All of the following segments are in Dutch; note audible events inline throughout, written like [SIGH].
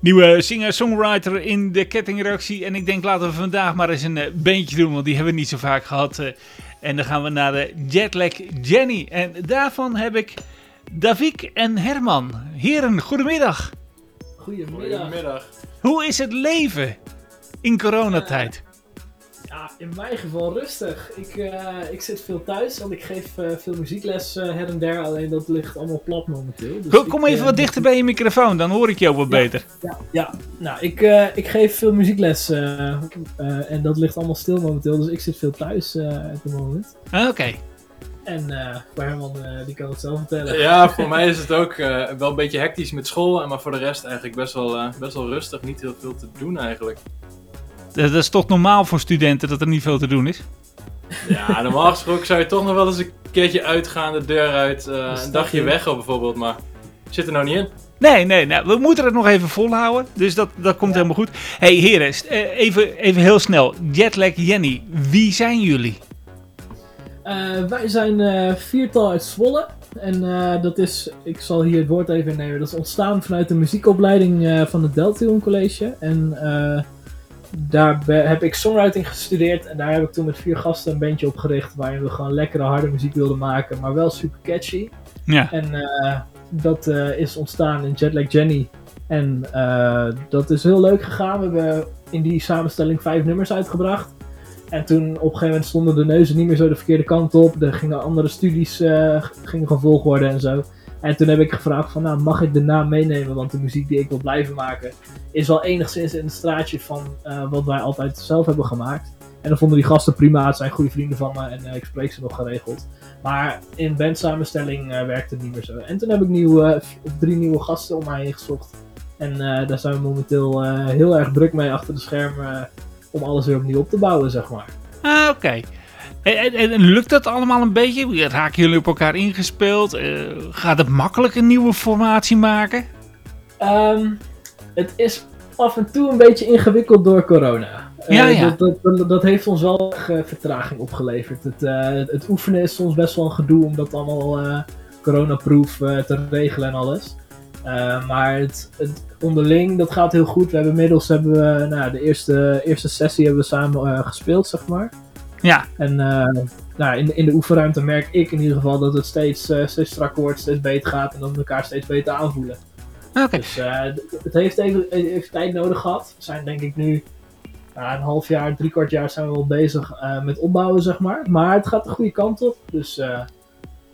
Nieuwe singer-songwriter in de kettingreactie. En ik denk laten we vandaag maar eens een uh, beentje doen, want die hebben we niet zo vaak gehad. Uh, en dan gaan we naar de Jetlag Jenny. En daarvan heb ik Davik en Herman. Heren, goedemiddag. Goedemiddag. Goedemiddag. Hoe is het leven in coronatijd? In mijn geval rustig. Ik, uh, ik zit veel thuis, want ik geef uh, veel muziekles uh, her en der. Alleen dat ligt allemaal plat momenteel. Dus kom, kom ik, even wat dichter bij je microfoon, dan hoor ik jou wat ja, beter. Ja, ja. nou, ik, ik geef veel muziekles en dat ligt allemaal stil momenteel. Dus ik zit veel thuis op het moment. Ah, Oké. Okay. En voor Herman, die kan het zelf vertellen. Ja, voor mij is het ook wel een beetje hectisch met school. Maar voor de rest eigenlijk best wel, best wel rustig. Niet heel veel te doen eigenlijk. Dat is toch normaal voor studenten dat er niet veel te doen is? Ja, normaal gesproken zou je toch nog wel eens een keertje uitgaan, de deur uit, uh, een dagje weg op bijvoorbeeld, maar zit er nou niet in. Nee, nee, nee, we moeten het nog even volhouden, dus dat, dat komt ja. helemaal goed. hey, heren, even, even heel snel. Jetlag Jenny, wie zijn jullie? Uh, wij zijn uh, viertal uit Zwolle. En uh, dat is, ik zal hier het woord even nemen, dat is ontstaan vanuit de muziekopleiding van het Deltion College. En daar heb ik songwriting gestudeerd en daar heb ik toen met vier gasten een bandje opgericht waarin we gewoon lekkere harde muziek wilden maken, maar wel super catchy. Ja. En uh, dat uh, is ontstaan in Jetlag Jenny. En uh, dat is heel leuk gegaan. We hebben in die samenstelling vijf nummers uitgebracht. En toen op een gegeven moment stonden de neuzen niet meer zo de verkeerde kant op. Er gingen andere studies gingen gevolgd worden en zo. En toen heb ik gevraagd van, nou, mag ik de naam meenemen? Want de muziek die ik wil blijven maken is wel enigszins in het straatje van uh, wat wij altijd zelf hebben gemaakt. En dan vonden die gasten prima, het zijn goede vrienden van me en uh, ik spreek ze nog geregeld. Maar in bandsamenstelling uh, werkte het niet meer zo. En toen heb ik nieuwe, drie nieuwe gasten om mij heen gezocht. En daar zijn we momenteel heel erg druk mee achter de schermen om alles weer opnieuw op te bouwen, zeg maar. Ah, oké. En, en, en, lukt dat allemaal een beetje? Raken jullie op elkaar ingespeeld? Uh, gaat het makkelijk een nieuwe formatie maken? Um, het is af en toe een beetje ingewikkeld door corona. Ja, uh, ja. Dat, dat, dat, heeft ons wel uh, vertraging opgeleverd. Het, het, oefenen is soms best wel een gedoe om dat allemaal coronaproof te regelen en alles. maar het, het, onderling, dat gaat heel goed. We hebben inmiddels hebben we, nou, de eerste, eerste sessie hebben we samen gespeeld, zeg maar. Ja. En uh, nou, in, in de oefenruimte merk ik in ieder geval dat het steeds, uh, steeds strakker wordt, steeds beter gaat en dat we elkaar steeds beter aanvoelen. Oké. Okay. Dus uh, het heeft even, even, tijd nodig gehad. We zijn denk ik nu een half jaar, drie kwart jaar zijn we wel bezig met opbouwen, zeg maar. Maar het gaat de goede kant op. Dus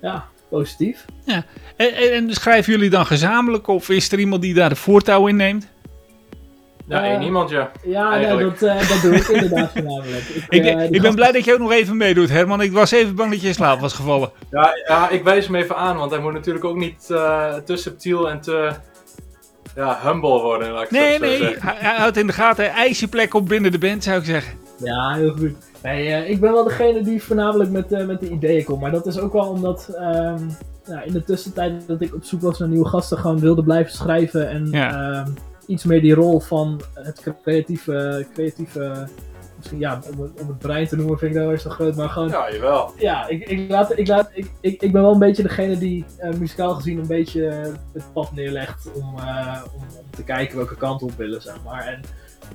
ja, positief. Ja. En, en, schrijven jullie dan gezamenlijk of is er iemand die daar de voortouw in neemt? Ja, één iemand, ja. Ja, nee, dat, uh, dat doe ik inderdaad voornamelijk. [LAUGHS] Ik, ik, uh, ik ben blij dat je ook nog even meedoet, Herman. Ik was even bang dat je in slaap was gevallen. Ja, ja ik wijs hem even aan, want hij moet natuurlijk ook niet uh, te subtiel en te ja, humble worden. Laat ik nee, zo nee, zeggen. hij, hij houdt in de gaten. Eis je plek op binnen de band, zou ik zeggen. Ja, heel goed. Nee, ik ben wel degene die voornamelijk met, met de ideeën komt. Maar dat is ook wel omdat um, nou, in de tussentijd dat ik op zoek was naar nieuwe gasten gewoon wilde blijven schrijven. En ja. um, iets meer die rol van het creatieve, creatieve misschien ja, om, om het brein te noemen vind ik dat wel eens zo groot, maar gewoon... Ja, jawel. Ja, ik, ik, laat, ik, laat, ik, ik, ik ben wel een beetje degene die uh, muzikaal gezien een beetje het pad neerlegt om, uh, om, om, te kijken welke kant op willen, zeg maar. En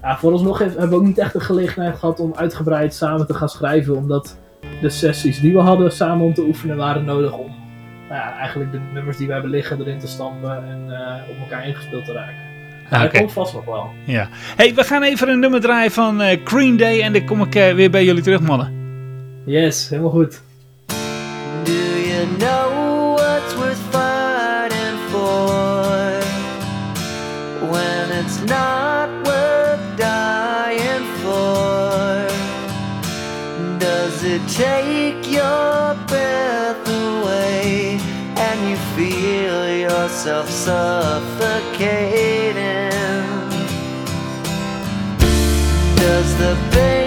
ja, vooralsnog heeft, hebben we ook niet echt de gelegenheid gehad om uitgebreid samen te gaan schrijven, omdat de sessies die we hadden samen om te oefenen waren nodig om nou ja, eigenlijk de nummers die we hebben liggen erin te stampen en uh, op elkaar ingespeeld te raken. Ja, dat komt vast nog wel. Ja. Hey, we gaan even een nummer draaien van uh, Green Day en dan kom ik uh, weer bij jullie terug, mannen. Yes, helemaal goed. Do you know what's worth fighting for when it's not worth dying for? Does it take your breath away and you feel yourself suffocating? the baby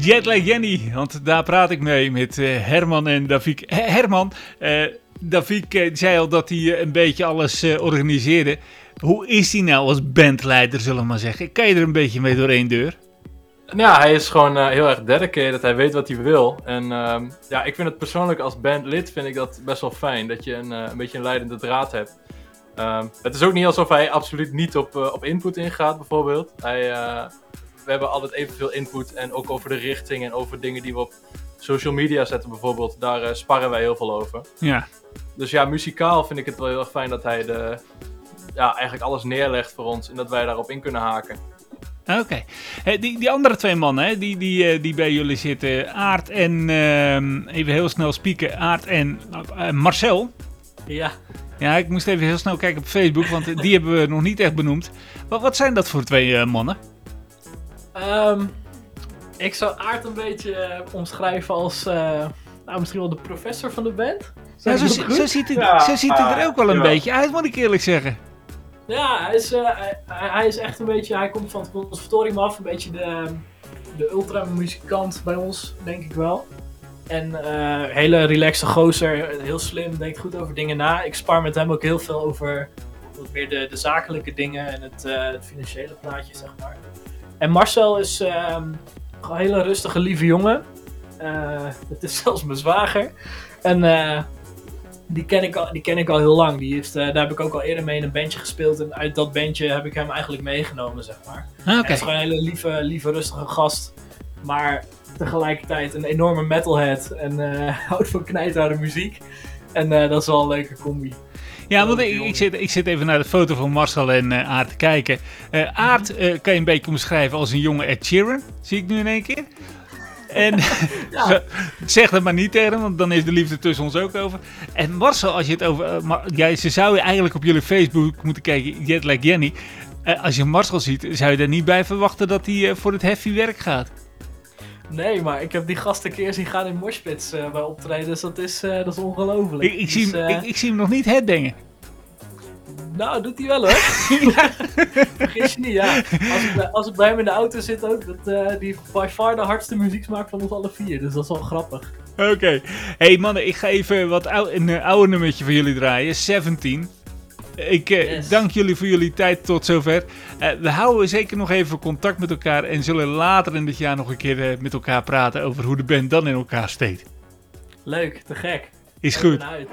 Jetlag Jenny, want daar praat ik mee met eh, Herman en Davik. Hè, Herman, eh Davik eh, zei al dat hij eh, een beetje alles eh, organiseerde. Hoe is hij nou als bandleider, zullen we maar zeggen? Kan je er een beetje mee door één deur? Ja, hij is gewoon eh, heel erg dedicated. Hij weet wat hij wil. En ehm, ja, ik vind het persoonlijk als bandlid vind ik dat best wel fijn. Dat je een, eh, een beetje een leidende draad hebt. Ehm, het is ook niet alsof hij absoluut niet op, eh, op input ingaat, bijvoorbeeld. Hij, eh, we hebben altijd evenveel input. En ook over de richting en over dingen die we op social media zetten, bijvoorbeeld. Daar eh, sparren wij heel veel over. Ja. Dus ja, muzikaal vind ik het wel heel erg fijn dat hij de, ja, eigenlijk alles neerlegt voor ons. En dat wij daarop in kunnen haken. Oké. Eh, die, die andere twee mannen hè, die, die, eh, die bij jullie zitten, Aart en, ehm, even heel snel spieken, Aart en eh, Marcel. Ja. Ja, ik moest even heel snel kijken op Facebook, want die hebben we nog niet echt benoemd. Wat, wat zijn dat voor twee eh, mannen? Ehm, ik zou Aard een beetje eh, omschrijven als eh, nou, misschien wel de professor van de band. Ja, zo, ziet Ja, zo ziet het er ook wel een jawel. beetje uit, moet ik eerlijk zeggen. Ja, hij is, eh, hij, hij is echt een beetje, hij komt van het conservatorium af, een beetje de, de ultramuzikant bij ons, denk ik wel. En eh hele relaxe gozer, heel slim, denkt goed over dingen na. Ik spar met hem ook heel veel over wat meer de, de zakelijke dingen en het, eh, het financiële plaatje, zeg maar. En Marcel is ehm, gewoon een hele rustige, lieve jongen. Eh, het is [LAUGHS] zelfs mijn zwager. En eh, die, ken ik al, die ken ik al heel lang. Die heeft, eh, daar heb ik ook al eerder mee in een bandje gespeeld. En uit dat bandje heb ik hem eigenlijk meegenomen, zeg maar. Ah. Hij is gewoon een hele lieve, lieve, rustige gast. Maar tegelijkertijd een enorme metalhead. En [LAUGHS] houdt van knijterharde muziek. En dat is wel een leuke combi. Ja, want ik, ik, zit, ik zit even naar de foto van Marcel en eh Aart te kijken. Eh Aart eh, kan je een beetje omschrijven als een jonge Ed Sheeran. Zie ik nu in één keer. En [LAUGHS] [LAUGHS] Ja. zeg dat maar niet tegen hem, want dan is de liefde tussen ons ook over. En Marcel, als je het over... ja, ze zou je eigenlijk op jullie Facebook moeten kijken, Jetlag Jenny. Eh, als je Marcel ziet, zou je er niet bij verwachten dat hij voor het heavy werk gaat. Nee, maar ik heb die gast een keer zien gaan in Moshpits eh bij optreden. Dus dat is, eh, dat is ongelooflijk. Ik, ik, zie hem, eh, ik, ik zie hem nog niet headbangen. Nou, doet hij wel hoor. [LAUGHS] Vergis je niet, ja. Als ik, bij- als ik bij hem in de auto zit ook, dat, die by far de hardste muziek smaakt van ons alle vier. Dus dat is wel grappig. Oké. hey mannen, ik ga even wat ou een oude nummertje voor jullie draaien. 17. Ik eh, Yes. dank jullie voor jullie tijd tot zover. Eh, we houden zeker nog even contact met elkaar en zullen later in dit jaar nog een keer eh, met elkaar praten over hoe de band dan in elkaar steekt. Leuk, te gek. Is goed. uit.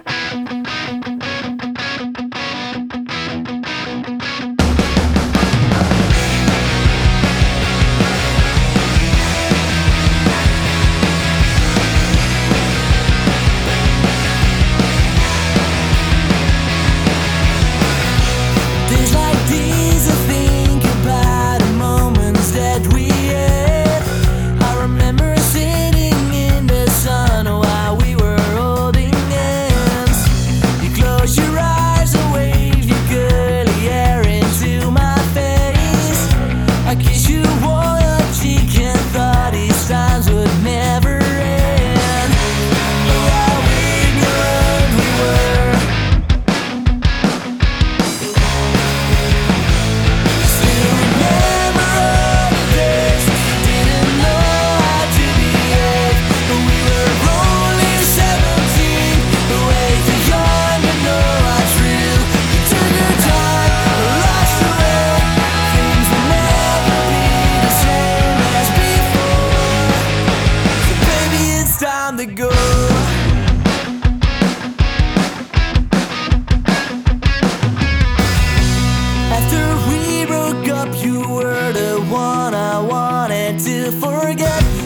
forget